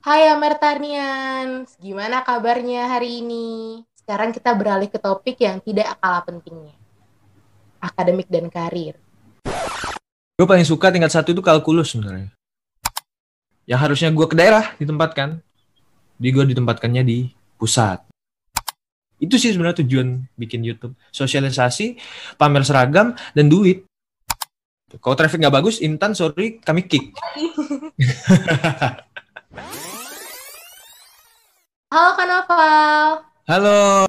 Hai Amertanian, gimana kabarnya hari ini? Sekarang kita beralih ke topik yang tidak kalah pentingnya. Akademik dan karir. Gue paling suka tingkat satu itu kalkulus sebenarnya. Yang harusnya gue ke daerah ditempatkan. Di gue ditempatkannya di pusat. Itu sih sebenarnya tujuan bikin YouTube. Sosialisasi, pamer seragam, dan duit. Kalau traffic nggak bagus, Intan, sorry, kami kick. Halo Kak. Halo.